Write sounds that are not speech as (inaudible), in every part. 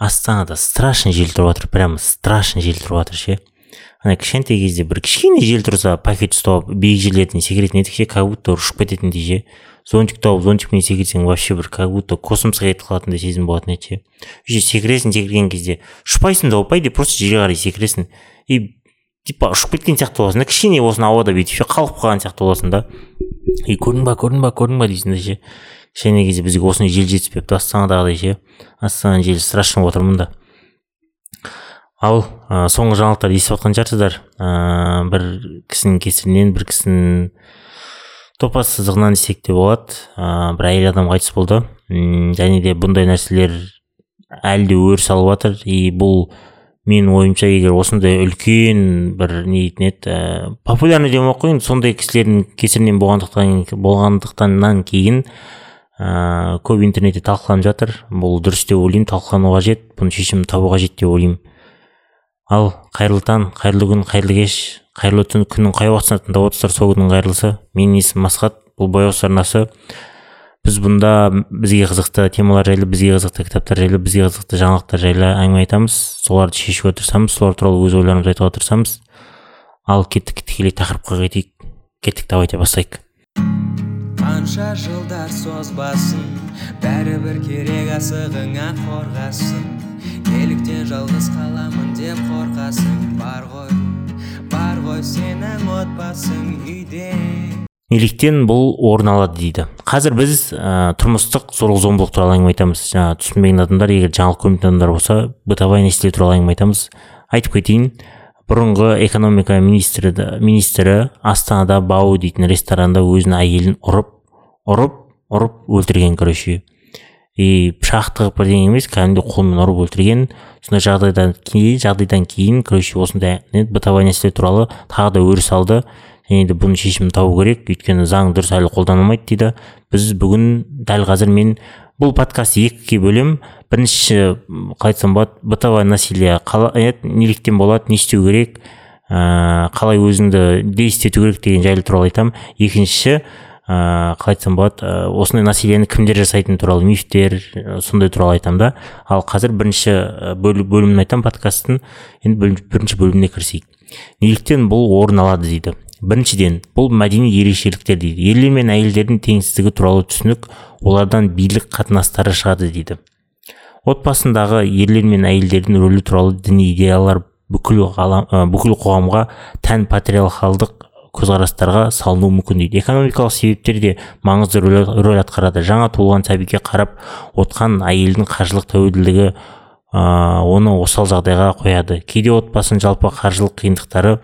астанада страшный жел тұрып жатыр прям страшный жел тұрып жатыр ше. Ана кішкентай кезде бір кішкене жел тұрса пакет ұстап биік жерлерден секіретін едік ше как будто ұшып кететіндей ше. Зонтик тауып зонтикпен секірсең вообще бір как будто космосқа кетіп қалатындай сезім болатын еді ше. Уже секіресің секірген кезде ұшпайсың да опай деп просто жерге қарай секіресің. И типа ұшып кеткен сияқты боласың да кішкене болсын ауада бүйтіп ше қалқып қалған сияқты боласың да. И көрдің ба көрдің ба көрдің ба дейсің да ше. Кішкене кезде бізге осындай жел жетіспепті астанадағыдай ше астананың желі страшный отырмын да ал ә, соңғы жаңалықтарды естіп жатқан шығарсыздар. Ә, бір кісінің кесірінен бір кісінің топас сызығынан десек те болады. Ә, бір әйел адам қайтыс болды. Және де бұндай нәрселер әлі де өріс алып жатыр. И бұл менің ойымша егер осындай үлкен бір не дейтін еді ә, популярный демей ақ сондай кісілердің кесірінен болғандықтан болғандықтаннан кейін ә, көп интернетте талқыланып жатыр. Бұл дұрыс деп ойлаймын. Талқылану қажет. Бұның шешімін табу қажет деп ойлаймын. Ал қайырлы таң қайырлы күн қайырлы кеш қайырлы түн. Күннің қай уақытысында тыңдап отырсыздар? Сол күннің қайырлысы. Менің есімім асхат. Бұл бояусыз арнасы біз бұнда бізге қызықты темалар жайлы бізге қызықты кітаптар жайлы бізге қызықты жаңалықтар жайлы әңгіме айтамыз. Соларды шешуге тырысамыз солар туралы өз ойларымызды айтуға тырысамыз ал кеттік тікелей тақырыпқа кетейік кеттік давайте бастайық. Қанша жылдар созбасын бәрібір керек асығыңа қорғасын. Неліктен жалғыз қаламын деп қорқасың бар ғой бар ғой сенің отбасың үйде. Неліктен бұл орын алады дейді. Қазір біз ә, тұрмыстық зорлық зомбылық туралы әңгіме айтамыз. Жаңағы түсінбеген адамдар егер жаңалық көрмейтін адамдар болса бытовая насилие туралы әңгіме айтамыз. Айтып кетейін. Бұрынғы экономика министрі министрі астанада бау дейтін ресторанда өзінің әйелін ұрып ұрып ұрып өлтірген короче. И пышақ тығып бірдеңе емес кәдімгідей қолмен ұрып өлтірген. Сондай жағдайдан кейін жағдайдан кейін короче осындай бытовая насилие туралы тағы да өріс алды. Және де бұның шешімін табу керек. Өйткені заң дұрыс әлі қолданылмайды дейді. Біз бүгін дәл қазір мен бұл подкастты екіге бөлем. Бірінші қалай айтсам болады бытовое насилие. Қалай неліктен болады не істеу керек. Ә, қалай өзіңді действие керек деген жайлы туралы айтамын екіншісі ә, қалай айтсам болады ә, осындай насилиені кімдер жасайтыны туралы мифтер ә, сондай туралы айтамын да. Ал қазір бірінші бөл- бөлімін айтамын подкасттың. Енді бірінші бөліміне кірісейік неліктен бұл орын алады дейді. Біріншіден бұл мәдени ерекшеліктер дейді. Ерлер мен әйелдердің теңсіздігі туралы түсінік олардан билік қатынастары шығады дейді. Отбасындағы ерлер мен әйелдердің рөлі туралы діни идеялар бүкіл, ғалам, ә, бүкіл қоғамға тән патриархалдық көзқарастарға салынуы мүмкін дейді. Экономикалық себептер де маңызды рөл, атқарады. Жаңа туылған сәбиге қарап отқан әйелдің қаржылық тәуелділігі ә, оны осал жағдайға қояды. Кейде отбасының жалпы қаржылық қиындықтары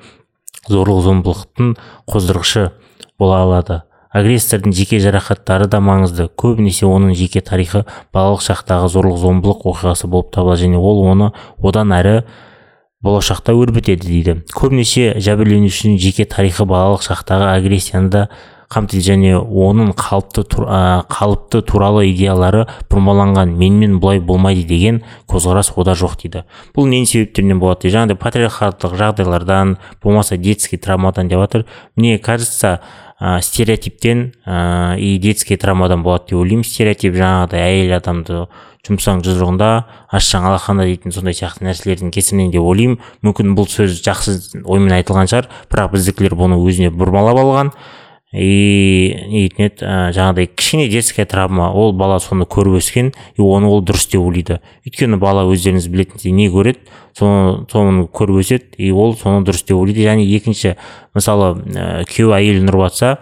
зорлық зомбылықтың қоздырғышы бола алады. Агрессордың жеке жарақаттары да маңызды. Көбінесе оның жеке тарихы балалық шақтағы зорлық зомбылық оқиғасы болып табылады және ол оны одан әрі болашақта өрбітеді дейді. Көбінесе жәбірленушінің жеке тарихы балалық шақтағы агрессияны да қамтиды және оның қалыпты, тур- ә, қалыпты туралы идеялары бұрмаланған менімен бұлай болмайды деген көзқарас ода жоқ дейді. Бұл ненің себептерінен болады дейді? Жаңағыдай патриархалдық жағдайлардан болмаса детский травмадан деп жатыр. Мне кажется ә, стереотиптен ә, и детский травмадан болады деп ойлаймын. Стереотип жаңағыдай әйел адамды жұмсаң жұдырығында ашсаң алақанда дейтін сондай сияқты нәрселердің кесірінен деп ойлаймын. Мүмкін бұл сөз жақсы оймен айтылған шығар бірақ біздікілер бұны өзіне бұрмалап алған. И не дейтін еді жаңағыдай кішкене детская травма. Ол бала соны көріп өскен и оны ол дұрыс деп ойлайды. Өйткені бала өздеріңіз білетіндей не көреді? Соны соны көріп өседі и ол соны дұрыс деп ойлайды. Және екінші мысалы ә, күйеу әйелін ұрып жатса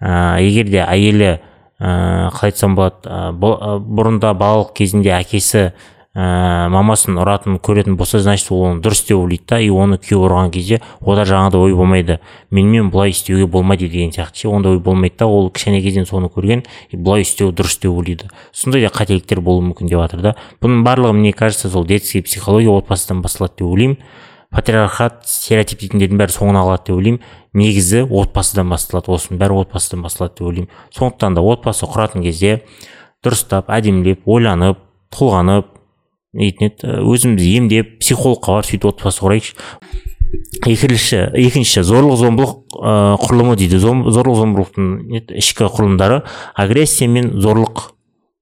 ә, егер де әйелі ә, қалай айтсам болады ә, бұ- бұрында балалық кезінде әкесі ә, мамасын ұратын көретін болса значит ол оны дұрыс деп ойлайды да и оны күйеу ұрған кезде ода жаңағыдай ой болмайды. Менімен бұлай істеуге болмайды деген сияқты ше ондай ой болмайды да ол кішкене кезден соны көрген и бұлай істеу дұрыс деп ойлайды. Сондай да қателіктер болуы мүмкін деп жатыр да. Бұның барлығы мне кажется сол детский психология отбасыдан басталады деп ойлаймын. Патриархат стереотип дейтіндердің бәрі соңына қалады деп ойлаймын. Негізі отбасыдан басталады осының бәрі отбасыдан басталады деп ойлаймын. Сондықтан да отбасы құратын кезде дұрыстап әдемілеп ойланып толғанып не дейтін еді өзімізді емдеп психологқа барып сөйтіп отбасы құрайықшы. Екінші екінші зорлық зомбылық ә, құрылымы дейді. Зорлық зомбылықтың ішкі құрылымдары агрессия мен зорлық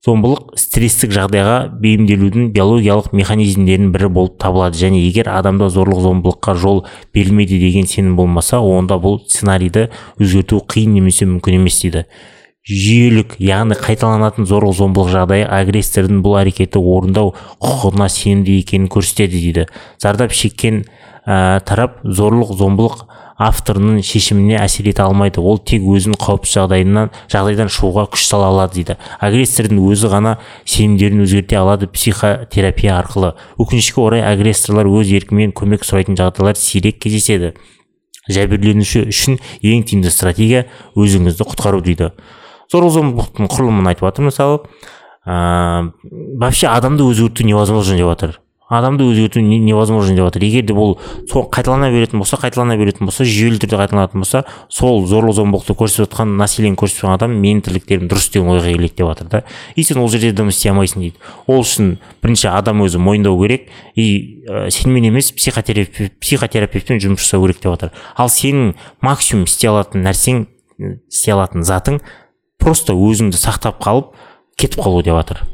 зомбылық стресстік жағдайға бейімделудің биологиялық механизмдерінің бірі болып табылады. Және егер адамда зорлық зомбылыққа жол берілмейді деген сенім болмаса онда бұл сценарийді өзгерту қиын немесе мүмкін емес дейді. Жүйелік яғни қайталанатын зорлық зомбылық жағдайы агрессордың бұл әрекетті орындау құқығына сенімді екенін көрсетеді дейді. Зардап шеккен ә, тарап зорлық зомбылық авторының шешіміне әсер ете алмайды. Ол тек өзінің қауіпсіз жағдайынан жағдайдан шығуға күш сала алады дейді. Агрессордың өзі ғана сенімдерін өзгерте алады психотерапия арқылы. Өкінішке орай агрессорлар өз еркімен көмек сұрайтын жағдайлар сирек кездеседі. Жәбірленуші үшін ең тиімді стратегия өзіңізді құтқару дейді. Зорлық зомбылықтың құрылымын айтып жатыр мысалы. Ыыы вообще адамды өзгерту невозможно деп жатыр адамды өзгерту невозможно деп жатыр егер де бұл сол қайталана беретін болса қайталана беретін болса жүйелі түрде қайталанатын болса сол зорлық зомбылықты көрсетіп жатқан насилиені көрсетіп жатқан адам менің тірліктерім дұрыс деген ойға келеді деп жатыр да. И сен ол жерде дым істей алмайсың дейді. Ол үшін бірінші адам өзі мойындау керек. И ә, сенімен емес психотерапевт психотерапевтпен жұмыс жасау керек деп жатыр ал сенің максимум істей алатын нәрсең істей алатын затың просто өзіңді сақтап қалып кетіп қалу деп жатыр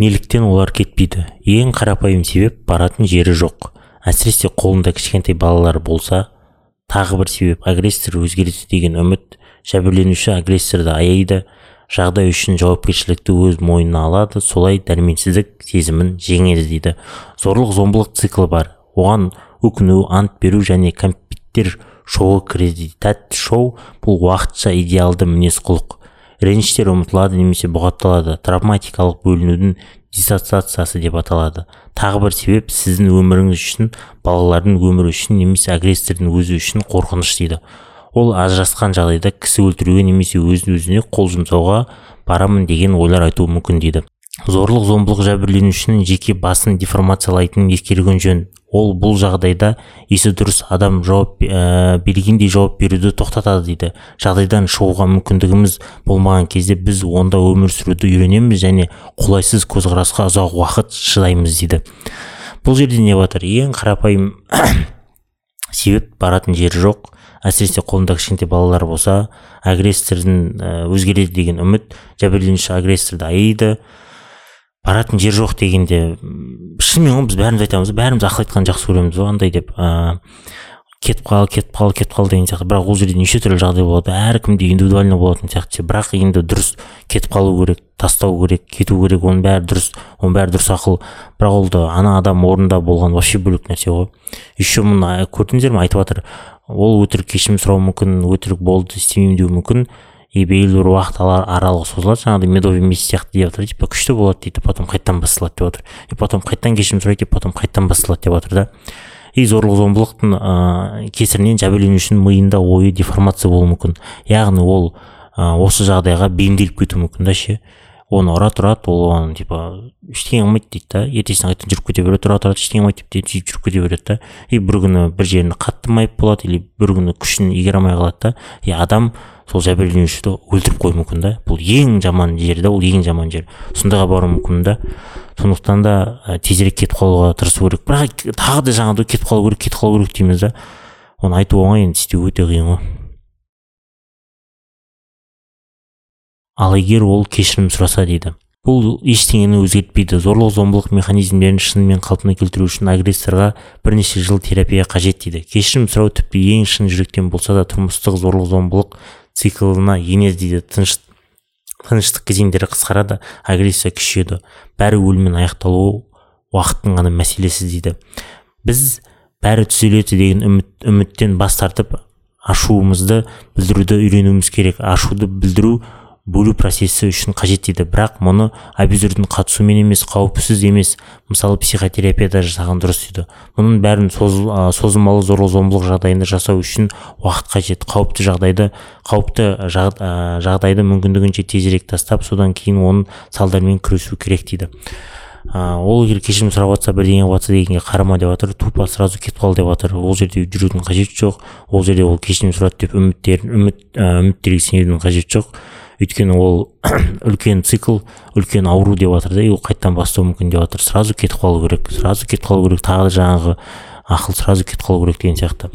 неліктен олар кетпейді. Ең қарапайым себеп баратын жері жоқ. Әсіресе қолында кішкентай балалар болса тағы бір себеп агрессор өзгереді деген үміт. Жәбірленуші агрессорды аяйды. Жағдай үшін жауапкершілікті өз мойнына алады. Солай дәрменсіздік сезімін жеңеді дейді. Зорлық зомбылық циклі бар. Оған өкіну ант беру және кәмпиттер шоуы кіреді. Тәтті шоу бұл уақытша идеалды мінез құлық реніштер ұмытылады немесе бұғатталады. Травматикалық бөлінудің диссоциациясы деп аталады. Тағы бір себеп сіздің өміріңіз үшін балалардың өмірі үшін немесе агрессордың өзі үшін қорқыныш дейді. Ол ажырасқан жағдайда кісі өлтіруге немесе өз өзіне қол жұмсауға барамын деген ойлар айтуы мүмкін дейді. Зорлық зомбылық жәбірленушінің жеке басын деформациялайтынын ескерген жөн. Ол бұл жағдайда есі дұрыс адам жауап ә, бергендей жауап беруді тоқтатады дейді. Жағдайдан шығуға мүмкіндігіміз болмаған кезде біз онда өмір сүруді үйренеміз және қолайсыз көзқарасқа ұзақ уақыт шыдаймыз дейді. Бұл жерде не жатыр ең қарапайым (coughs) себеп баратын жері жоқ. Әсіресе қолында кішкентай балалар болса агрессордың өзгереді деген үміт. Жәбірленуші агрессорды аяйды баратын жер жоқ дегенде шынымен ғой біз бәріміз айтамыз бәріміз ақыл айтқанды жақсы көреміз ғой андай деп ыыы кетіп қал кетіп қал кетіп қал деген сияқты. бірақ ол жерде неше түрлі жағдай болады. Әркімде индивидуально болатын сияқты бірақ енді дұрыс кетіп қалу керек тастау керек кету керек оның бәрі дұрыс оның бәрі дұрыс ақыл. Бірақ ол да ана адам орнында болған вообще бөлек нәрсе ғой. Еще мұны көрдіңіздер ме айтып жатыр ол өтірік кешірім сұрауы мүмкін өтірік болды істемеймін деуі мүмкін. И белгілі бір уақыт аралығы созылады жаңағыдай медовый месяц сияқты деп жатыр типа күшті болады дейді потом қайтадан басталады деп жатыр и потом қайтадан кешірім сұрайды и потом қайтадан басталады деп жатыр да. И зорлық зомбылықтың ыыы кесірінен жәбірленушінің миында ойы деформация болуы мүмкін. Яғни ол ә, осы жағдайға бейімделіп кетуі мүмкін да ше. Оны ұра тұрады ол оған типа ештеңе қылмайды дейді да. Ертесіне қайтадан жүріп кете береді тұра тұрады ештеңе қылмайды деп сөйтіп жүріп кете береді да. И бір күні бір жерінде қатты майып болады или бір күні күшін игере алмай қалады да. И адам сол жәбірленушіні өлтіріп қоюы мүмкін да. Бұл ең жаман жер да ол ең жаман жер. Сондайға баруы мүмкін да. Сондықтан да ә, тезірек кетіп қалуға тырысу керек. Бірақ тағы да жаңағыдай кетіп қалу керек кетіп қалу керек дейміз да. Оны айту оңай енді істеу өте қиын ғой. Ал егер ол кешірім сұраса дейді. Бұл ештеңені өзгертпейді. Зорлық зомбылық механизмдерін шынымен қалпына келтіру үшін агрессорға бірнеше жыл терапия қажет дейді. Кешірім сұрау тіпті ең шын жүректен болса да тұрмыстық зорлық зомбылық циклына дейді. Тыныш тыныштық кезеңдері қысқарады агрессия күшейеді. Бәрі өліммен аяқталуы уақыттың ғана мәселесі дейді. Біз бәрі түзеледі деген үміт, үміттен бас тартып ашуымызды білдіруді үйренуіміз керек. Ашуды білдіру бөлу процесі үшін қажет дейді. Бірақ мұны абьюзердің қатысуымен емес қауіпсіз емес мысалы психотерапияда жасаған дұрыс дейді. Мұның бәрін созылмалы зорлық зомбылық жағдайында жасау үшін уақыт қажет. Қауіпті жағдайды қауіпті жағдайды мүмкіндігінше тезірек тастап содан кейін оның салдарымен күресу керек дейді. Ол егер кешірім сұрап жатса бірдеңе болып жатса дегенге қарама деп жатыр тупо сразу кетіп қал деп жатыр ол жерде жүрудің қажеті жоқ. Ол жерде ол кешірім сұрады деп үміттерін үміт үміттерге сенудің қажеті жоқ. Өйткені ол (clears throat) үлкен цикл үлкен ауру деп жатыр да и ол қайтадан бастау мүмкін деп жатыр сразу кетіп қалу керек сразу кетіп қалу керек. Тағы да жаңағы ақыл сразу кетіп қалу керек деген сияқты.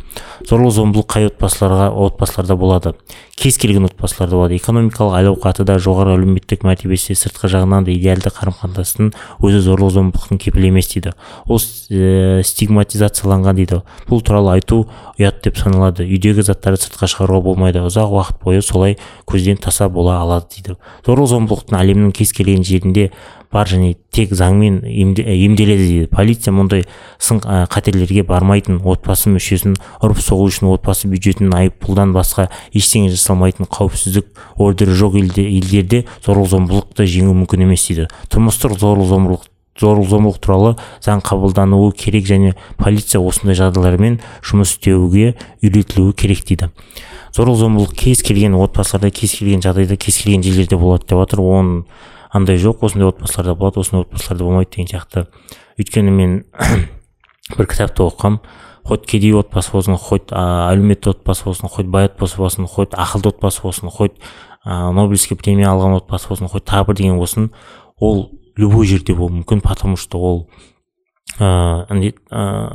Зорлық зомбылық қай отбасыларға отбасыларда болады? Кез келген отбасыларда болады. Экономикалық әл ауқаты да жоғары әлеуметтік мәртебесі сыртқы жағынан да идеалды қарым қатынастың өзі зорлық зомбылықтың кепілі емес дейді. Ол ә, стигматизацияланған дейді. Бұл туралы айту ұят деп саналады. Үйдегі заттарды сыртқа шығаруға болмайды. Ұзақ уақыт бойы солай көзден таса бола алады дейді. Зорлық зомбылықтың әлемнің кез келген жерінде бар және тек заңмен емделеді дейді. Полиция мұндай сын қатерлерге бармайтын отбасы мүшесін ұрып соғу үшін отбасы бюджетін айыппұлдан басқа ештеңе жасалмайтын қауіпсіздік ордері жоқ елде, елдерде зорлық зомбылықты жеңу мүмкін емес дейді. Тұрмыстық зорлық зомбылық зорлық зомбылық туралы заң қабылдануы керек және полиция осындай жағдайлармен жұмыс істеуге үйретілуі керек дейді. Зорлық зомбылық кез келген отбасыларда кез келген жағдайда кез келген жерлерде болады деп жатыр оның андай жоқ осындай отбасыларда болады осындай отбасыларда болмайды деген сияқты. Өйткені мен (coughs) бір кітапты оқығанмын хоть кедей отбасы болсын хоть әлеуметті отбасы болсын хоть бай отбасы болсын хоть ақылды отбасы болсын хоть нобелевский премия алған отбасы болсын хоть тағы бірдеңе болсын ол любой жерде болуы мүмкін потому что ол ыыы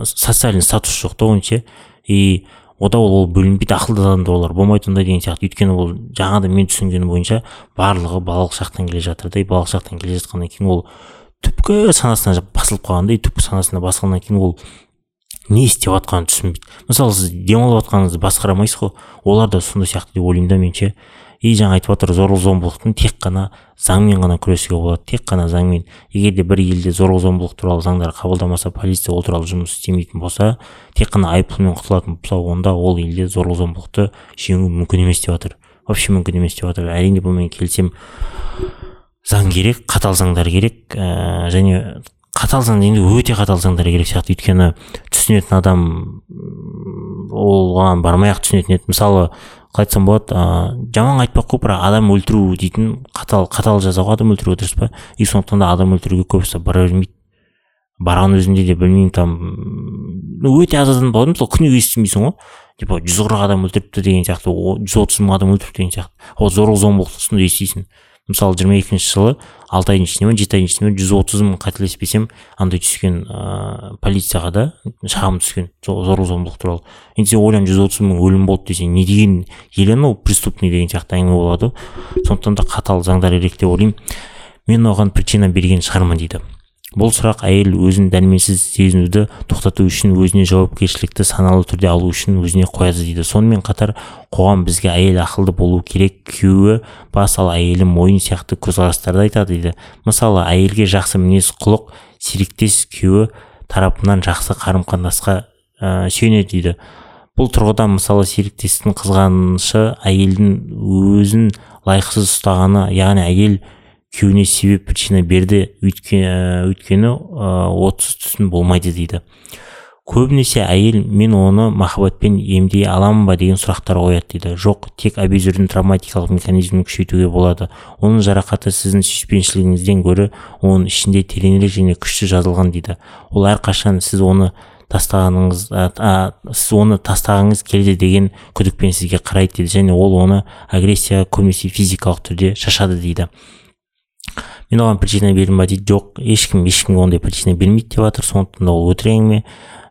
социальный статус жоқ та оның ше и ода ол бөлінбейді ақылды адамдар олар болмайды ондай деген сияқты. Өйткені ол жаңағыдай мен түсінгенім бойынша барлығы балалық шақтан келе жатыр да. Балалық шақтан келе жатқаннан кейін ол түпкі санасына басылып қалған да. И түпкі санасына басылғаннан кейін ол не істеп жатқанын түсінбейді. Мысалы сіз демалып жатқаныңызды басқарамайсыз ғой. Олар да сондай сияқты деп ойлаймын да мен ше. И жаңа айтып жатыр зорлық зомбылықтың тек қана заңмен ғана күресуге болады тек қана заңмен. егер де бір елде зорлық зомбылық туралы заңдар қабылдамаса полиция ол туралы жұмыс істемейтін болса тек қана айыппұлмен құтылатын болса онда ол елде зорлық зомбылықты жеңу мүмкін емес деп жатыр вообще мүмкін емес деп жатыр әрине бұнымен келісемін заң керек қатал заңдар керек ә, және қатал заң дегенде өте қатал заңдар керек сияқты. Өйткені түсінетін адам оған бармай ақ түсінетін еді. Мысалы қалай айтсам болады. Ыыы жаман айтпақ қой бірақ адам өлтіру дейтін қатал қатал жаза ғой адам өлтіруге дұрыс па? И сондықтан да адам өлтіруге көбісі бара бермейді. Барған өзінде де білмеймін там өте аз адам болады мысалы күніге естімейсің ғой. Типа жүз қырық адам өлтіріпті деген сияқты жүз отыз мың адам өлтіріпті деген сияқты. Ол зорлық зомбылықты сонда естисің. Мысалы жиырма екінші жылы алты айдың ішінде ма жеті айдың ішінде ма жүз отыз мың қателеспесем андай түскен ыыы полицияға да шағым түскен зорлық зомбылық туралы. Енді сен ойлан жүз отыз мың өлім болды десең не деген ел анау преступный деген сияқты әңгіме болады. Сондықтан да қатал заңдар керек деп ойлаймын. Мен оған причина берген шығармын дейді. Бұл сұрақ әйел өзін дәрменсіз сезінуді тоқтату үшін өзіне жауапкершілікті саналы түрде алу үшін өзіне қояды дейді. Сонымен қатар қоғам бізге әйел ақылды болу керек күйеуі бас ал әйелі мойын сияқты көзқарастарды айтады дейді. Мысалы әйелге жақсы мінез құлық серіктес күйеуі тарапынан жақсы қарым қатынасқа ә, сүйенеді дейді. Бұл тұрғыда мысалы серіктестің қызғанышы әйелдің өзін лайықсыз ұстағаны яғни әйел күйеуіне себеп причина берді өйткені отсыз түсін болмайды дейді. Көбінесе әйел мен оны махаббатпен емдей аламын ба? деген сұрақтар қояды дейді. Жоқ тек абьюзердің травматикалық механизмін күшейтуге болады. Оның жарақаты сіздің сүйіспеншілігіңізден гөрі оның ішінде тереңірек және күшті жазылған дейді. Ол әрқашан сіз оны тастағаныңыз ә, сіз оны тастағыңыз келді деген күдікпен сізге қарайды дейді. Және ол оны агрессия көбінесе физикалық түрде шашады дейді. Мен оған причина бердім ба дейді? Жоқ ешкім ешкімге ондай причина бермейді деп жатыр. Сондықтан да ол өтірік әңгіме.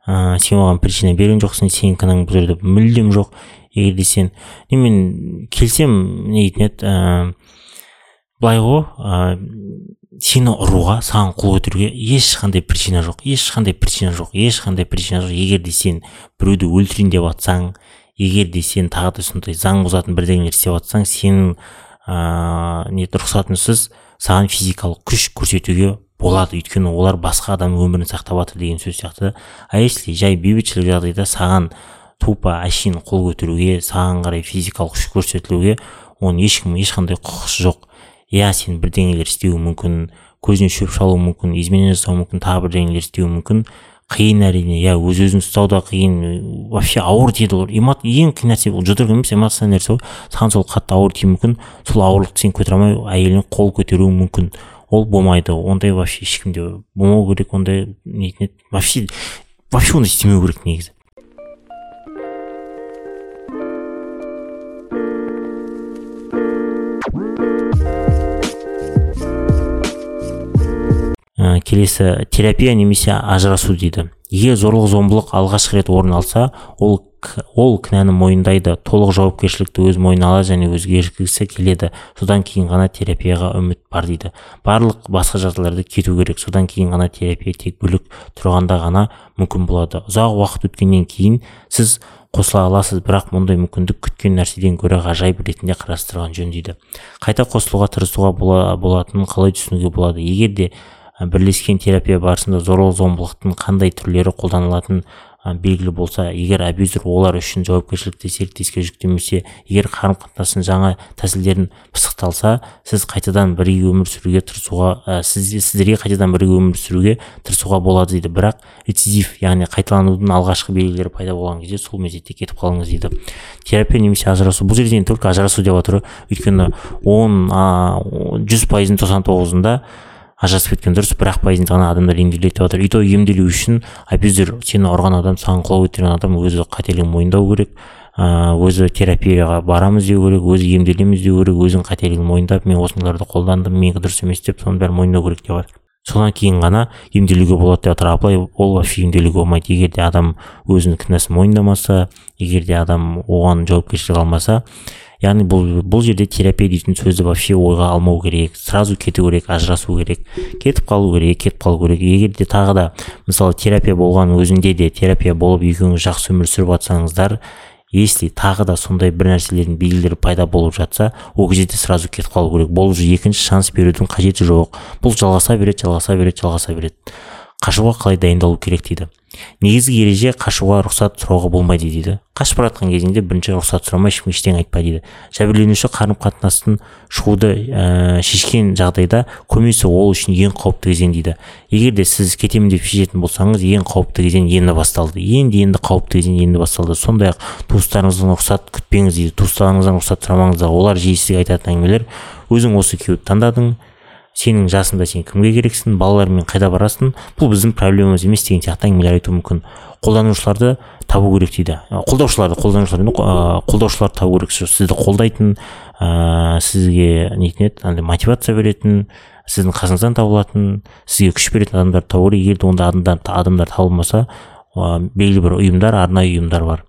Ыыы сен оған причина берген жоқсың сенің кінәң бұл жерде мүлдем жоқ. Егер де сен мен келсем не дейтін еді? Ыыы былай ғой сені ұруға саған қол көтеруге ешқандай причина жоқ ешқандай причина жоқ ешқандай причина жоқ. Егер де сен біреуді өлтірейін деп жатсаң егер де сен тағы да сондай заң бұзатын бірдеңелер істеп жатсаң сенің ыыы не рұқсатыңсыз саған физикалық күш көрсетуге болады. Өйткені олар басқа адамның өмірін сақтап жатыр деген сөз сияқты. А если жай бейбітшілік жағдайда саған тупо әшейін қол көтеруге саған қарай физикалық күш көрсетілуге оның ешкім ешқандай құқысы жоқ. Иә сен бірдеңелер істеуі мүмкін көзіне шөп шалуы мүмкін изменение жасауы мүмкін тағы бірдеңелер істеуі мүмкін. Қиын әрине иә өз өзін ұстау да қиын вообще ауыр тиеді ол ең қиын нәрсе ол жұдырық емес эмоциональный нәрсе ғой. Саған сол қатты ауыр тиюі мүмкін сол ауырлықты сен көтере алмай әйелің қол көтеруі мүмкін. Ол болмайды ондай вообще ешкімде болмау керек ондай нетін вообще вообще ондай істемеу керек негізі. Келесі терапия немесе ажырасу дейді. Егер зорлық зомбылық алғашқы рет орын алса ол ол кінәні мойындайды толық жауапкершілікті өз мойнына алады және өзгергісі келеді. Содан кейін ғана терапияға үміт бар дейді. Барлық басқа жағдайларда кету керек. Содан кейін ғана терапия тек бөлек тұрғанда ғана мүмкін болады. Ұзақ уақыт өткеннен кейін сіз қосыла аласыз бірақ мұндай мүмкіндік күткен нәрседен гөрі ғажайып ретінде қарастырған жөн дейді. Қайта қосылуға тырысуға бола, болатынын қалай түсінуге болады? Егер де бірлескен терапия барысында зорлық зомбылықтың қандай түрлері қолданылатынын белгілі болса егер абьюзер олар үшін жауапкершілікті серіктеске жүктемесе егер қарым қатынастың жаңа тәсілдерін пысықталса сіз қайтадан бірге өмір сүруге тырысуға ә, сіз, сіздерге қайтадан бірге өмір сүруге тырысуға болады дейді. Бірақ рецидив яғни қайталанудың алғашқы белгілері пайда болған кезде сол мезетте кетіп қалыңыз дейді. Терапия немесе ажырасу бұл жерде только ажырасу деп жатыр өйткені он жүз пайыздың тоқсан тоғызында ажырасып кеткен дұрыс бір ақ пайызын ғана адамдар емделеді деп жатыр и то емделу үшін абьюзер сені ұрған адам саған қол көтерген адам өзі қателігін мойындау керек. Өзі терапияға барамыз деу керек өзі емделеміз деу керек өзінің қателігін мойындап мен осыларды қолдандым менікі дұрыс емес деп соның бәрін мойындау керек деп жатыр содан кейін ғана емделуге болады деп жатыр абылай ол вообще емделуге болмайды. Егер де адам өзінің кінәсін мойындамаса егер де адам оған жауапкершілік алмаса яғни бұл бұл жерде терапия дейтін сөзді вообще ойға алмау керек сразу кету керек ажырасу керек кетіп қалу керек кетіп қалу керек. Егер де тағы да мысалы терапия болған өзінде де терапия болып екеуіңіз жақсы өмір сүріп жатсаңыздар если тағы да сондай бір нәрселердің белгілері пайда болып жатса ол кезде сразу кетіп қалу керек. Бұл уже екінші шанс берудің қажеті жоқ. Бұл жалғаса береді жалғаса береді жалғаса береді. Қашуға қалай дайындалу керек дейді. Негізгі ереже қашуға рұқсат сұрауға болмайды дейді. Қашып бара жатқан кезіңде бірінші рұқсат сұрамай ешкім ештеңе айтпа дейді. Жәбірленуші қарым қатынастың шығуды ә, шешкен жағдайда көбінесе ол үшін ең қауіпті кезең дейді. Егер де сіз кетемін деп шешетін болсаңыз ең қауіпті кезең енді басталды. Енді енді қауіпті кезең енді басталды. Сондай ақ туыстарыңыздан рұқсат күтпеңіз дейді. Туыстарыңыздан рұқсат сұрамаңыздар. Олар жиі сізге айтатын әңгімелер. Өзің осы күйеуді таңдадың сенің жасыңда сен кімге керексің балалармен қайда барасың? Бұл біздің проблемамыз емес деген сияқты әңгімелер айтуы мүмкін. Қолданушыларды табу керек дейді. Қолдаушыларды қолданушылар қолдаушыларды табу керек. Сізді қолдайтын ыыы сізге нетін еді? Андай мотивация беретін сіздің қасыңыздан табылатын сізге күш беретін адамдарды табу керек. Егер де ондай адамдар, адамдар табылмаса белгілі бір ұйымдар арнайы ұйымдар бар.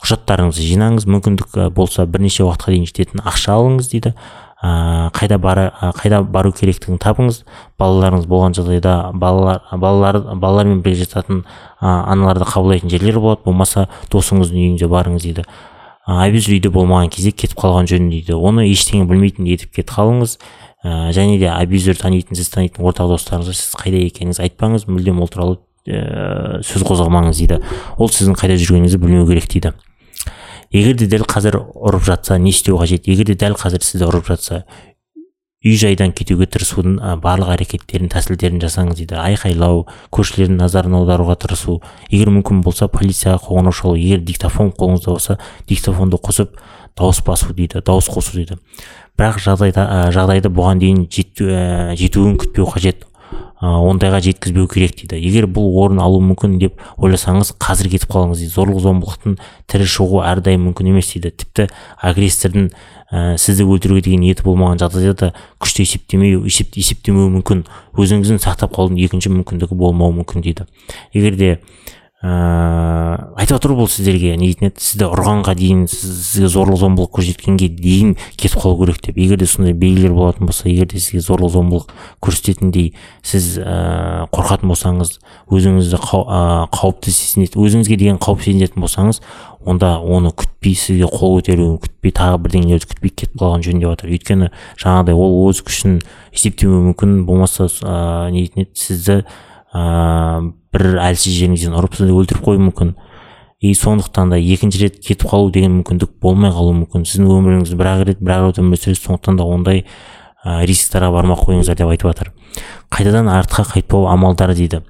Құжаттарыңызды жинаңыз. Мүмкіндік болса бірнеше уақытқа дейін жететін ақша алыңыз дейді. Ә, қайда бара қайда бару керектігін табыңыз. Балаларыңыз болған жағдайда балалар балалар балалармен бірге жататын аналарды қабылдайтын жерлер болады. Болмаса досыңыздың үйіне барыңыз дейді. Абьюзер үйде болмаған кезде кетіп қалған жөн дейді. Оны ештеңе білмейтіндей етіп кетіп қалыңыз. Ә, және де абьюзер танитын сіз танитын ортақ достарыңызға сіз қайда екеніңізді айтпаңыз. Мүлдем ол туралы ә, сөз қозғамаңыз дейді. Ол сіздің қайда жүргеніңізді білмеу керек дейді. Егер де дәл қазір ұрып жатса не істеу қажет? Егер де дәл қазір сізді ұрып жатса үй жайдан кетуге тырысудың барлық әрекеттерін тәсілдерін жасаңыз дейді. Айқайлау көршілердің назарын аударуға тырысу. Егер мүмкін болса полицияға қоңырау шалу. Егер диктофон қолыңызда болса диктофонды қосып дауыс басу дейді дауыс қосу дейді. Бірақ жағдайда жағдайды бұған дейін жету, жетуін күтпеу қажет. Ондайға жеткізбеу керек дейді. Егер бұл орын алуы мүмкін деп ойласаңыз қазір кетіп қалыңыз дейді. Зорлық зомбылықтың тірі шығуы әрдайым мүмкін емес дейді. Тіпті агрессордың ә, сізді өлтіруге деген ниеті болмаған жағдайда да күшті есептемеу есеп, есептемеуі мүмкін. Өзіңіздің сақтап қалудың екінші мүмкіндігі болмауы мүмкін дейді. Егер де ыыы айтып отыр бұл сіздерге не дейтін еді? Сізді ұрғанға дейін сізге зорлық зомбылық көрсеткенге дейін кетіп қалу керек деп. Егер де сондай белгілер болатын болса егер де сізге зорлық зомбылық көрсететіндей сіз ә, қорқатын болсаңыз өзіңізді қау, ә, қауіпті сезінетін өзіңізге деген қауіп сезінетін болсаңыз онда оны күтпей сізге қол көтеруін күтпей тағы бірдеңелерді күтпей кетіп қалған жөн деп жатыр өйткені жаңағыдай ол өз күшін есептемеуі мүмкін болмаса ә, не дейтін еді? Сізді ыыы бір әлсіз жеріңізден ұрып сізді өлтіріп қоюы мүмкін. И сондықтан да екінші рет кетіп қалу деген мүмкіндік болмай қалуы мүмкін. Сіздің өміріңізді бір ақ рет бір ақ рет өмір сүресіз сондықтан да ондай ә, рисктарға бармай қойыңыздар деп айтып жатыр. Қайтадан артқа қайтпау амалдары дейді.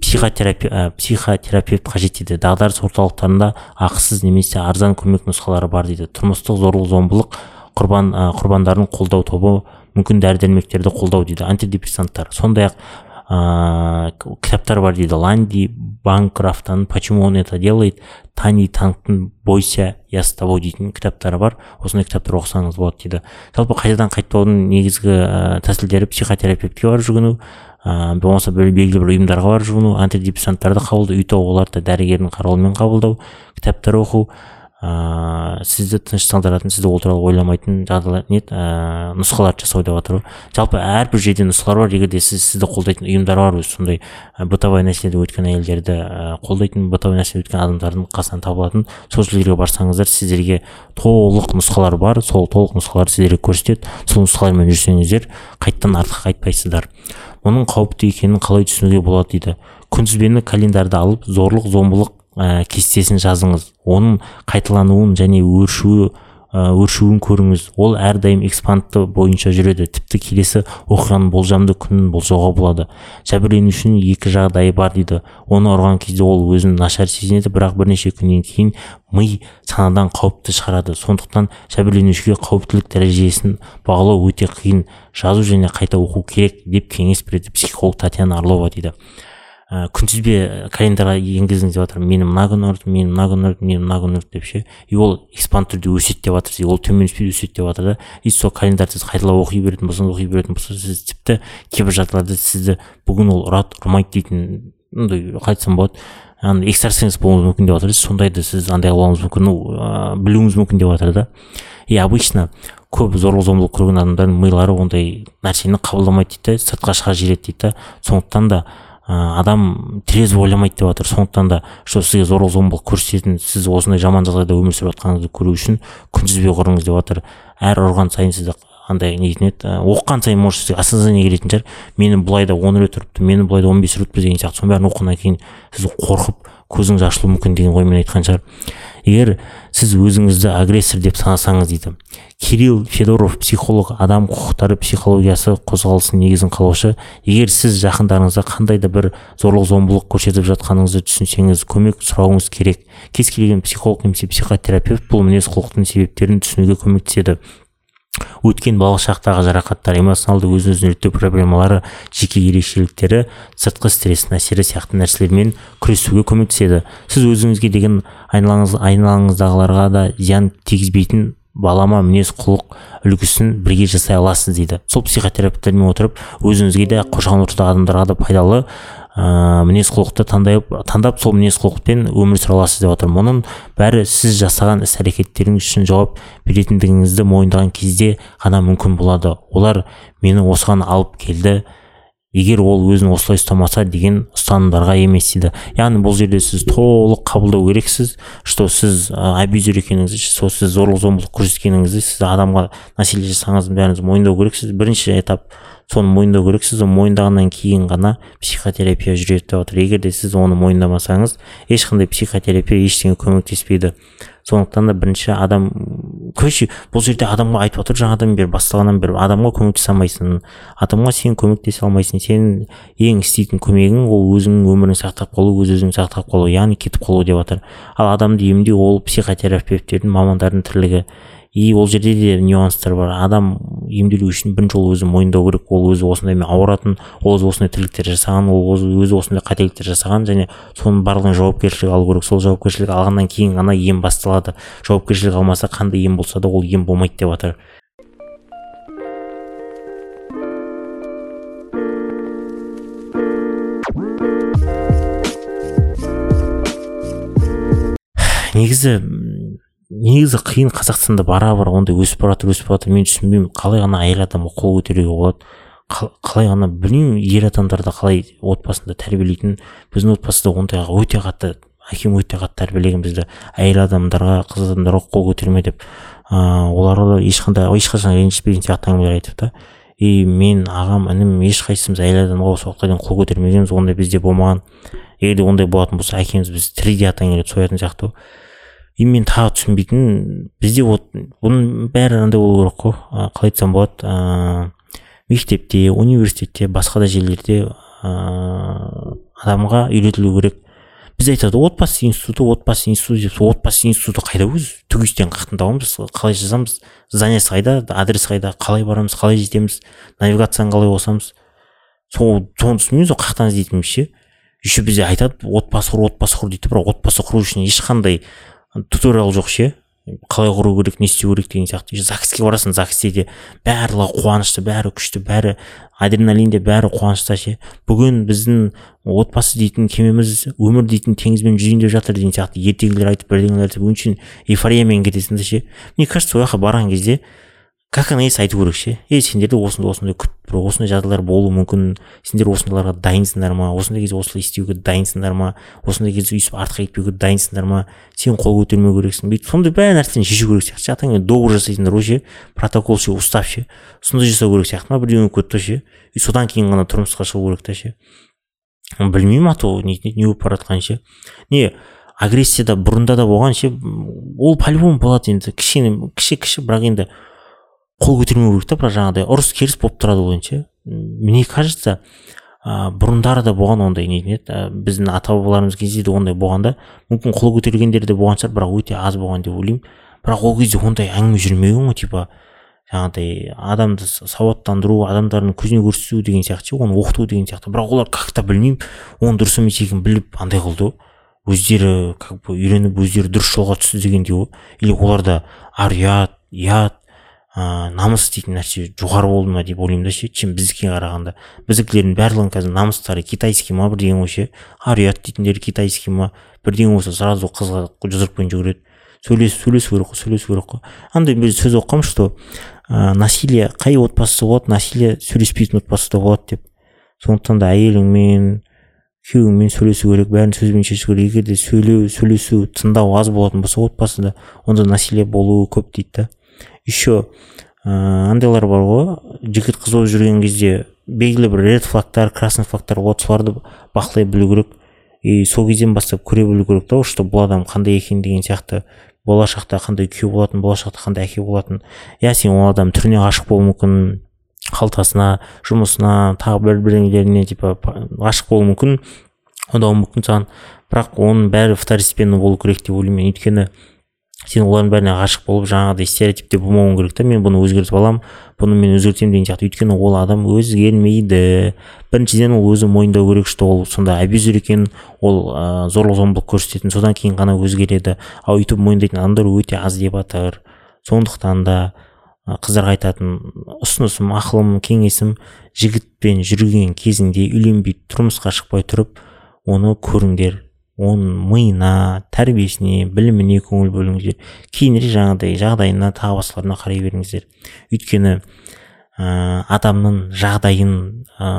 Психотерапи, ә, психотерапевт қажет дейді. Дағдарыс орталықтарында ақысыз немесе арзан көмек нұсқалары бар дейді. Тұрмыстық зорлық зомбылық құрбан ә, құрбандарын қолдау тобы мүмкін дәрі дәрмектерді қолдау дейді. Антидепрессанттар. Сондай ақ ыыы кітаптар бар дейді. Ланди банкрафтан почему он это делает? Тани танктың бойся я с тобой дейтін кітаптары бар. Осындай кітаптар оқысаңыз болады дейді. Жалпы қайтадан қайтпаудың негізгі ә, тәсілдері психотерапевтке барып жүгіну ыыы болмаса белгілі бір ұйымдарға барып жүгіну антидепрессанттарды қабылдау үй оларды дәрігердің қарауымен қабылдау кітаптар оқу ыыы сізді тыныштандыратын сізді ол туралы ойламайтын жағдайлар не ыыы нұсқаларды жасау деп жатыр жалпы әрбір жерде нұсқалар бар. Егер де сіз сізді қолдайтын ұйымдар бар өзі сондай бытовой нәрселерде өткен әйелдерді қолдайтын бытовой нәрселерде өткен адамдардың қасынан табылатын сол жерлерге барсаңыздар сіздерге толық нұсқалар бар. Сол толық нұсқаларды сіздерге көрсетеді. Сол нұсқалармен жүрсеңіздер қайтадан артқа қайтпайсыздар. Мұның қауіпті екенін қалай түсінуге болады дейді. Күнтізбені календарды алып зорлық зомбылық ә, кестесін жазыңыз. Оның қайталануын және өршуі ә, өршуін көріңіз. Ол әрдайым экспанты бойынша жүреді. Тіпті келесі оқиғаның болжамды күнін болжауға болады. Жәбірленушінің екі жағдайы бар дейді. Оны ұрған кезде ол өзін нашар сезінеді бірақ бірнеше күннен кейін ми санадан қауіпті шығарады. Сондықтан жәбірленушіге қауіптілік дәрежесін бағалау өте қиын. Жазу және қайта оқу керек деп кеңес береді психолог татьяна орлова дейді. Ә, күнтізбе календарьға енгізіңіз деп жатыр мені мына күні ұрды мені мына күні ұрды мені мына күні ұрды деп ше. И ол экспант түрде өседі деп жатыр. Ол төмен өспей өседі деп жатыр да. И сол календарьды сіз қайталап оқи беретін болсаңыз оқи беретін болсаңыз сіз тіпті кейбір жағдайларда сізді бүгін ол ұрады ұрмайды дейтін мындай қалай айтсам болады. Ана экстрасенс болуыңыз мүмкін деп жатыр. Сондайды сіз андай қылуыңыз мүмкін ну ә, білуіңіз мүмкін деп жатыр да. И обычно көп зорлық зомбылық көрген адамдардың милары ондай нәрсені қабылдамайды дейді да сыртқа шығара жібереді дейді да. Сондықтан да адам трезво ойламайды деп жатыр. Сондықтан да что сізге зорлық зомбылық көрсететін сіз осындай жаман жағдайда өмір сүріп жатқаныңызды көру үшін күнтізбе құрыңыз деп жатыр. Әр ұрған сайын сізді андай нетін еді? Оқыған сайын может сізге осознание келетін шығар. Мені былай да он рет ұрыпты мені былай да он бес ұрыпты деген сияқты. Соның бәрін оқығаннан кейін сіз қорқып көзіңіз ашылуы мүмкін деген оймен айтқан шығар. Егер сіз өзіңізді агрессор деп санасаңыз дейді. Кирилл федоров психолог адам құқықтары психологиясы қозғалысының негізін қалаушы. Егер сіз жақындарыңызға қандай да бір зорлық зомбылық көрсетіп жатқаныңызды түсінсеңіз көмек сұрауыңыз керек. Кез келген психолог немесе психотерапевт бұл мінез құлықтың себептерін түсінуге көмектеседі. Өткен балалық шақтағы жарақаттар эмоционалды өз өзін реттеу проблемалары жеке ерекшеліктері сыртқы стресстің әсері сияқты нәрселермен күресуге көмектеседі. Сіз өзіңізге деген айналаңыз айналаңыздағыларға да зиян тигізбейтін балама мінез құлық үлгісін бірге жасай аласыз дейді. Сол психотерапевтермен отырып өзіңізге де қоршаған ортадағы адамдарға да пайдалы ә, мінез құлықты таңдап таңдап сол мінез құлықпен өмір сүре аласыз деп жатырмын мұның бәрі сіз жасаған іс әрекеттеріңіз үшін жауап беретіндігіңізді мойындаған кезде ғана мүмкін болады. Олар мені осыған алып келді. Егер ол өзін осылай ұстамаса деген ұстанымдарға емес дейді. Яғни бұл жерде сіз толық қабылдау керексіз что сіз абьюзер екеніңізді сол сіз зорлық зомбылық көрсеткеніңізді сіз адамға насилие жасағаныңыздың бәріңізді мойындау керексіз. Бірінші этап соны мойындау керексіз оны мойындағаннан кейін ғана психотерапия жүреді деп жатыр егер де сіз оны мойындамасаңыз ешқандай психотерапия ештеңе көмектеспейді. Сондықтан да бірінші адам короче бұл жерде адамға айтып отыр жаңадан бері басталғаннан бері адамға көмектесе алмайсың. Адамға сен көмектесе алмайсың. Сенің ең істейтін көмегің ол өзіңнің өміріңді сақтап қалу өз өзіңді сақтап қалу яғни кетіп қалу деп жатыр ал адамды емдеу ол психотерапевттердің мамандардың тірлігі. И ол жерде де нюанстар бар. Адам емделу үшін бірінші ол өзі мойындау керек. Ол өзі осындаймен ауыратын ол өзі осындай тірліктер жасаған ол өзі осындай қателіктер жасаған және соның барлығын жауапкершілік алу керек. Сол жауапкершілік алғаннан кейін ғана ем басталады. Жауапкершілік алмаса қандай ем болса да ол ем болмайды деп жатыр негізі негізі қиын қазақстанда бара бара ондай өсіп бара жатыр өсіп бара жатыр мен түсінбеймін қалай ғана әйел адамға қол көтеруге болады. Қалай ғана білмеймін ер адамдарды қалай отбасында тәрбиелейтін. Біздің отбасыда ондайға өте қатты әкем өте қатты тәрбиелеген бізді әйел адамдарға қыз адамдарға қол көтерме деп. Ыыы оларды ешқандай ешқашан ренжітпеген сияқты әңгімелер айтып та. И мен ағам інім ешқайсымыз әйел адамға осы уақытқа дейін қол көтермегенбіз ондай бізде болмаған. Егер де ондай болатын болса әкеміз бізді тірідей аттан келіп соятын сияқты. ғой и мен тағы түсінбейтінім бізде вот бұның бәрі андай болу керек қой. Қалай айтсам болады ыыы мектепте университетте басқа да жерлерде ыыы адамға үйретілу керек. Біз айтады отбасы институты отбасы институты деп отбасы институты қайда өзі түгестен қаяқтан табамыз қалай жазамыз зданиесі қайда? Адрес қайда? Қалай барамыз? Қалай жетеміз? Навигацияны қалай қосамыз? Сол соны түсінбейміз ғой қаяқтан іздейтініміз ше еще бізде айтады отбасы құр отбасы құр дейді. Бірақ отбасы құру үшін ешқандай туториал жоқ ше? Қалай құру керек не істеу керек деген сияқты. Загске барасың загсте де барлығы қуанышты бәрі күшті бәрі адреналинде бәрі қуанышта ше? Бүгін біздің отбасы дейтін кемеміз өмір дейтін теңізбен жүзейін деп жатыр деген сияқты. Ертегілер айтып бірдеңелер айтып өңшін эйфориямен кетесің да ше? Мне кажется ол жаққа барған кезде как она есть айту керек ше? Ей сендер де осындай осындай күтіп тұр осындай жағдайлар болуы мүмкін. Сендер осындайларға дайынсыңдар ма? Осындай кезде осылай істеуге дайынсыңдар ма? Осындай кезде өйстіп артқа кетпеуге дайынсыңдар ма? Сен қол көтермеу керексің бүйтіп сондай бәрі нәрсені шешу керек сияқты ше. Атаңмен договор жасайсыңдар ғой ше. Протокол ше устав ше. Сондай жасау керек сияқты ма? Бірдеңе өтіп кетті ше. И содан кейін ғана тұрмысқа шығу керек та ше. Білмеймін а то не, не болып бара жатқанын ше. Не агрессияда бұрында да болған ше. Ол по любому болады енді. Кішкене кіші кіші бірақ енді қол көтермеу керек та бірақ жаңағыдай ұрыс керіс болып тұрады ол ше. Мне кажется ә, бұрындары да болған ондай не еді біздің ата бабаларымыз кезде де ондай болған да. Мүмкін қол көтергендер де болған шығар бірақ өте аз болған деп ойлаймын. Бірақ ол кезде ондай әңгіме жүрмеген ғой типа жаңағыдай адамды сауаттандыру адамдардың көзіне көрсету деген сияқты ше оны оқыту деген сияқты. Бірақ олар как то білмеймін оның дұрыс емес екенін біліп андай қылды ғой өздері как бы үйреніп өздері дұрыс жолға түсті дегендей ғой или оларда ар ұят ұят ыыы намыс дейтін нәрсе жоғары болды ма деп ойлаймын да ше. Чем біздікіне қарағанда? Біздікілердің барлығының қазір намыстары китайский ма бірдеңе ғой ше? Ар ұят дейтіндері китайский ма? Бірдеңе болса сразу қызға жұдырықпен жүгіреді. Сөйлесіп сөйлесу керек қой сөйлесу керек қой. Андай бір сөз оқығанмын что ә, насилие қай отбасыда болады насилие сөйлеспейтін отбасыда болады деп. Сондықтан да әйеліңмен күйеуіңмен сөйлесу керек бәрін сөзбен шешу керек. Егер де сөйлеу сөйлесу тыңдау аз болатын болса отбасыда онда насилие болуы көп дейді да. Еще ыыы андайлар бар ғой жігіт қыз болып жүрген кезде белгілі бір ред флагтар красный флагтар болады соларды бақылай білу керек. И сол кезден бастап көре білу керек та что бұл адам қандай екен деген сияқты болашақта қандай күйеу болатын болашақта қандай әке болатын. Иә сен ол адам түріне ғашық болуы мүмкін қалтасына жұмысына тағы бір бірдеңелеріне типа ғашық болуы мүмкін ұнауы мүмкін саған. Бірақ оның бәрі второстепенно болу керек деп ойлаймын. Өйткені сен олардың бәріне ғашық болып жаңағыдай стереотипте болмауың керек та. Мен бұны өзгертіп аламын бұны мен өзгертемін деген сияқты. Өйткені ол адам өзгермейді. Біріншіден ол өзі мойындау керек что ол сонда абьюзер екенін ол ә, зорлық зомбылық көрсететін содан кейін ғана өзгереді. Ал өйтіп мойындайтын адамдар өте аз деп жатыр сондықтан да қыздарға айтатын ұсынысым ақылым кеңесім жігітпен жүрген кезіңде үйленбей тұрмысқа шықпай тұрып оны көріңдер. Оның миына тәрбиесіне біліміне көңіл бөліңіздер. Кейінірек жаңағыдай жағдайына тағы басқаларына қарай беріңіздер. Өйткені ә, адамның жағдайын ә,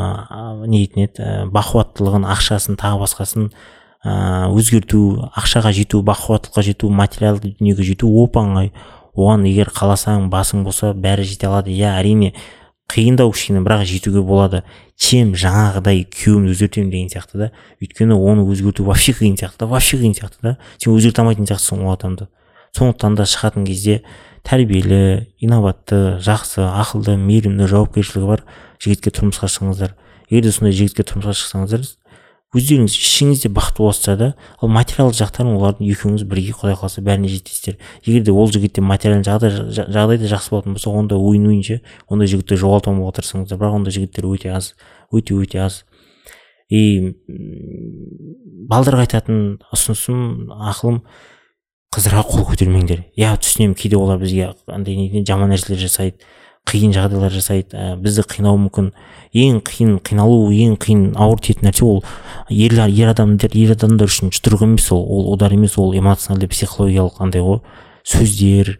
не дейтін еді ә, бақуаттылығын ақшасын тағы басқасын ә, өзгерту ақшаға жету бақуаттылыққа жету материалды дүниеге жету оп оңай оған егер қаласаң басың болса бәрі жете алады. Иә әрине қиындау кішкене бірақ жетуге болады. Чем жаңағыдай күйеуімді өзгертемін деген сияқты да. Өйткені оны өзгерту вообще қиын сияқты да вообще қиын сияқты да. Сен өзгерте алмайтын сияқтысың ол адамды. Сондықтан да шығатын кезде тәрбиелі инабатты жақсы ақылды мейірімді жауапкершілігі бар жігітке тұрмысқа шығыңыздар егер де сондай жігітке тұрмысқа шықсаңыздар өздеріңіз ішіңізде бақытты боласыздар да. Ал материалдық жақтарын олардың екеуіңіз бірге құдай қаласа бәріне жетесіздер егер де ол жігітте материальный жағдай жағдай да жақсы болатын болса онда ше ондай жігітті жоғалтпауға тырысыңыздар бірақ ондай жігіттер өте аз өте өте аз. И балдарға айтатын ұсынысым ақылым қыздарға қол көтермеңдер. Иә түсінемін кейде олар бізге андай жаман нәрселер жасайды. Қиын жағдайлар жасайды. Ә, бізді қинауы мүмкін. Ең қиын қиналу ең қиын ауыр тиетін нәрсе ол ер, ер адамдар ер адамдар үшін жұдырық емес ол. Ол удар емес ол эмоциональды психологиялық андай ғой. Сөздер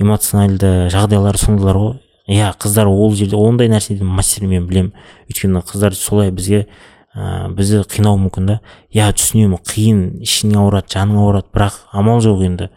эмоциональды жағдайлар сондайлар ғой. Иә қыздар ол жерде ондай нәрседен мастер мен білемін өйткені қыздар солай бізге ә, бізді қинауы мүмкін да. Иә түсінемін қиын ішің ауырады жаның ауырады бірақ амал жоқ енді.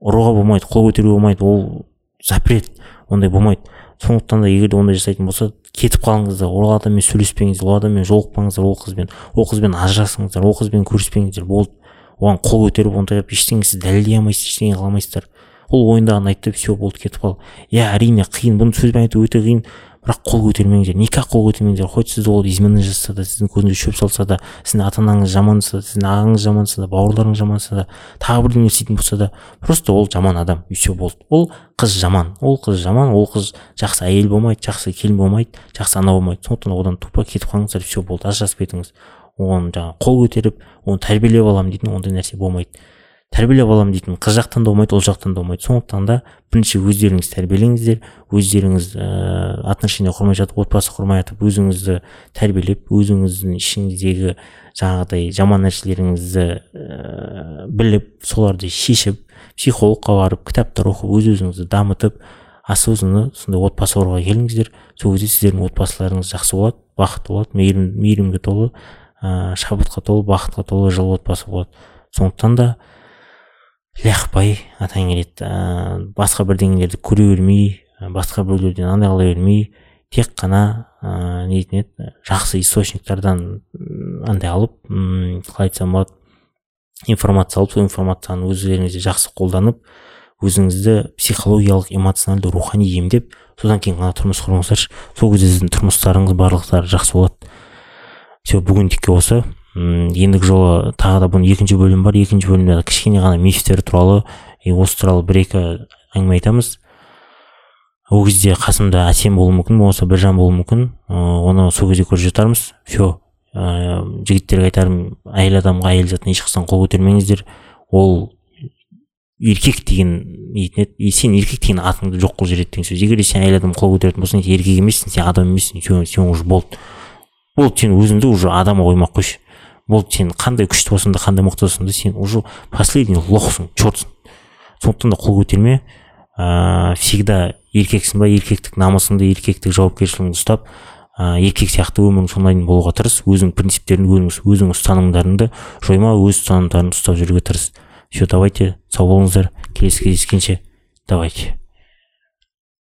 Ұруға болмайды қол көтеруге болмайды ол запрет. Ондай болмайды. Сондықтан да егер де ондай жасайтын болса кетіп қалыңыздар ол адаммен сөйлеспеңіздер ол адаммен жолықпаңыздар ол қызбен ол қызбен ажырасыңыздар ол қызбен көріспеңіздер болды оған қол көтеріп ондай қылып ештеңе сіз дәлелдей алмайсыз ештеңе қыла алмайсыздар. Ол ойындағын айтты все болды кетіп қал иә әрине қиын бұны сөзбен айту өте қиын. Бірақ қол көтермеңдер никак қол көтермеңдер. Хоть сізді ол измена жасаса да сіздің көзіңізге шөп салса да сіздің ата анаңыз жаманса да сіздің ағаңыз жаманса да бауырларыңыз жаманса да тағы бірдеңе істейтін болса да просто ол жаман адам и все болды. Ол қыз жаман ол қыз жаман ол қыз жақсы әйел болмайды жақсы келін болмайды жақсы ана болмайды. Сондықтан одан тупо кетіп қалыңыздар все болды. Ажыраспай кетіңіз. Оған жаңағы қол көтеріп оны тәрбиелеп аламын дейтін ондай нәрсе болмайды. Тәрбиелеп аламын дейтін қыз жақтан да болмайды ол жақтан да болмайды. Сондықтан да бірінші өздеріңіз тәрбиелеңіздер өздеріңіз ііі отношения құрмай жатып отбасы құрмай жатып өзіңізді тәрбиелеп өзіңіздің ішіңіздегі жаңағыдай жаман нәрселеріңізді ііі біліп соларды шешіп психологқа барып кітаптар оқып өз өзіңізді дамытып осознанно сондай отбасы құруға келіңіздер. Сол кезде сіздердің отбасыларыңыз жақсы болады бақытты болады мейірім мейірімге толы ыыы шабытқа толы бақытқа толы жылы отбасы болады. Сондықтан да ляқпай атаң келеді ыыы басқа бірдеңелерді көре бермей басқа біреулерден андай қыла бермей тек қана ыыы не дейтін еді жақсы источниктардан андай алып қалай айтсам болады информация алып сол информацияны өздеріңізде жақсы қолданып өзіңізді психологиялық эмоционалды рухани емдеп содан кейін ғана тұрмыс құрыңыздаршы. Сол кезде сіздің тұрмыстарыңыз барлықтары жақсы болады. Все бүгіндікке осы. Ендігі жолы тағы да бұның екінші бөлімі бар екінші бөлімде кішкене ғана мифтер туралы и осы туралы бір екі әңгіме айтамыз. Ол кезде қасымда әсем болуы мүмкін болмаса біржан болуы мүмкін. Оны сол кезде көре жатармыз. Все ыыы жігіттерге айтарым әйел адамға әйел затына ешқашан қол көтермеңіздер. Ол еркек деген дейтін еді сен еркек деген атыңды жоқ қылып жібереді деген сөз. Егер сен әйел адам қол көтеретін болсаң еркек емессің сен адам емессің сен уже болды болды сен өзіңді уже адамға қоймай қойшы. Болды сен қандай күшті болсаң да қандай мықты болсаң да сен уже последний лохсың чертсың сондықтан да қол көтерме. Ыыы всегда еркексің ба еркектік намысыңды еркектік жауапкершілігіңді ұстап ыыы еркек сияқты өмірің соңына дейін болуға тырыс өзіңнің принциптеріңді өзің өзіңнің ұстанымдарыңды жойма өз ұстанымдарыңды ұстап жүруге тырыс. Все давайте сау болыңыздар. Келесі кездескенше давайте.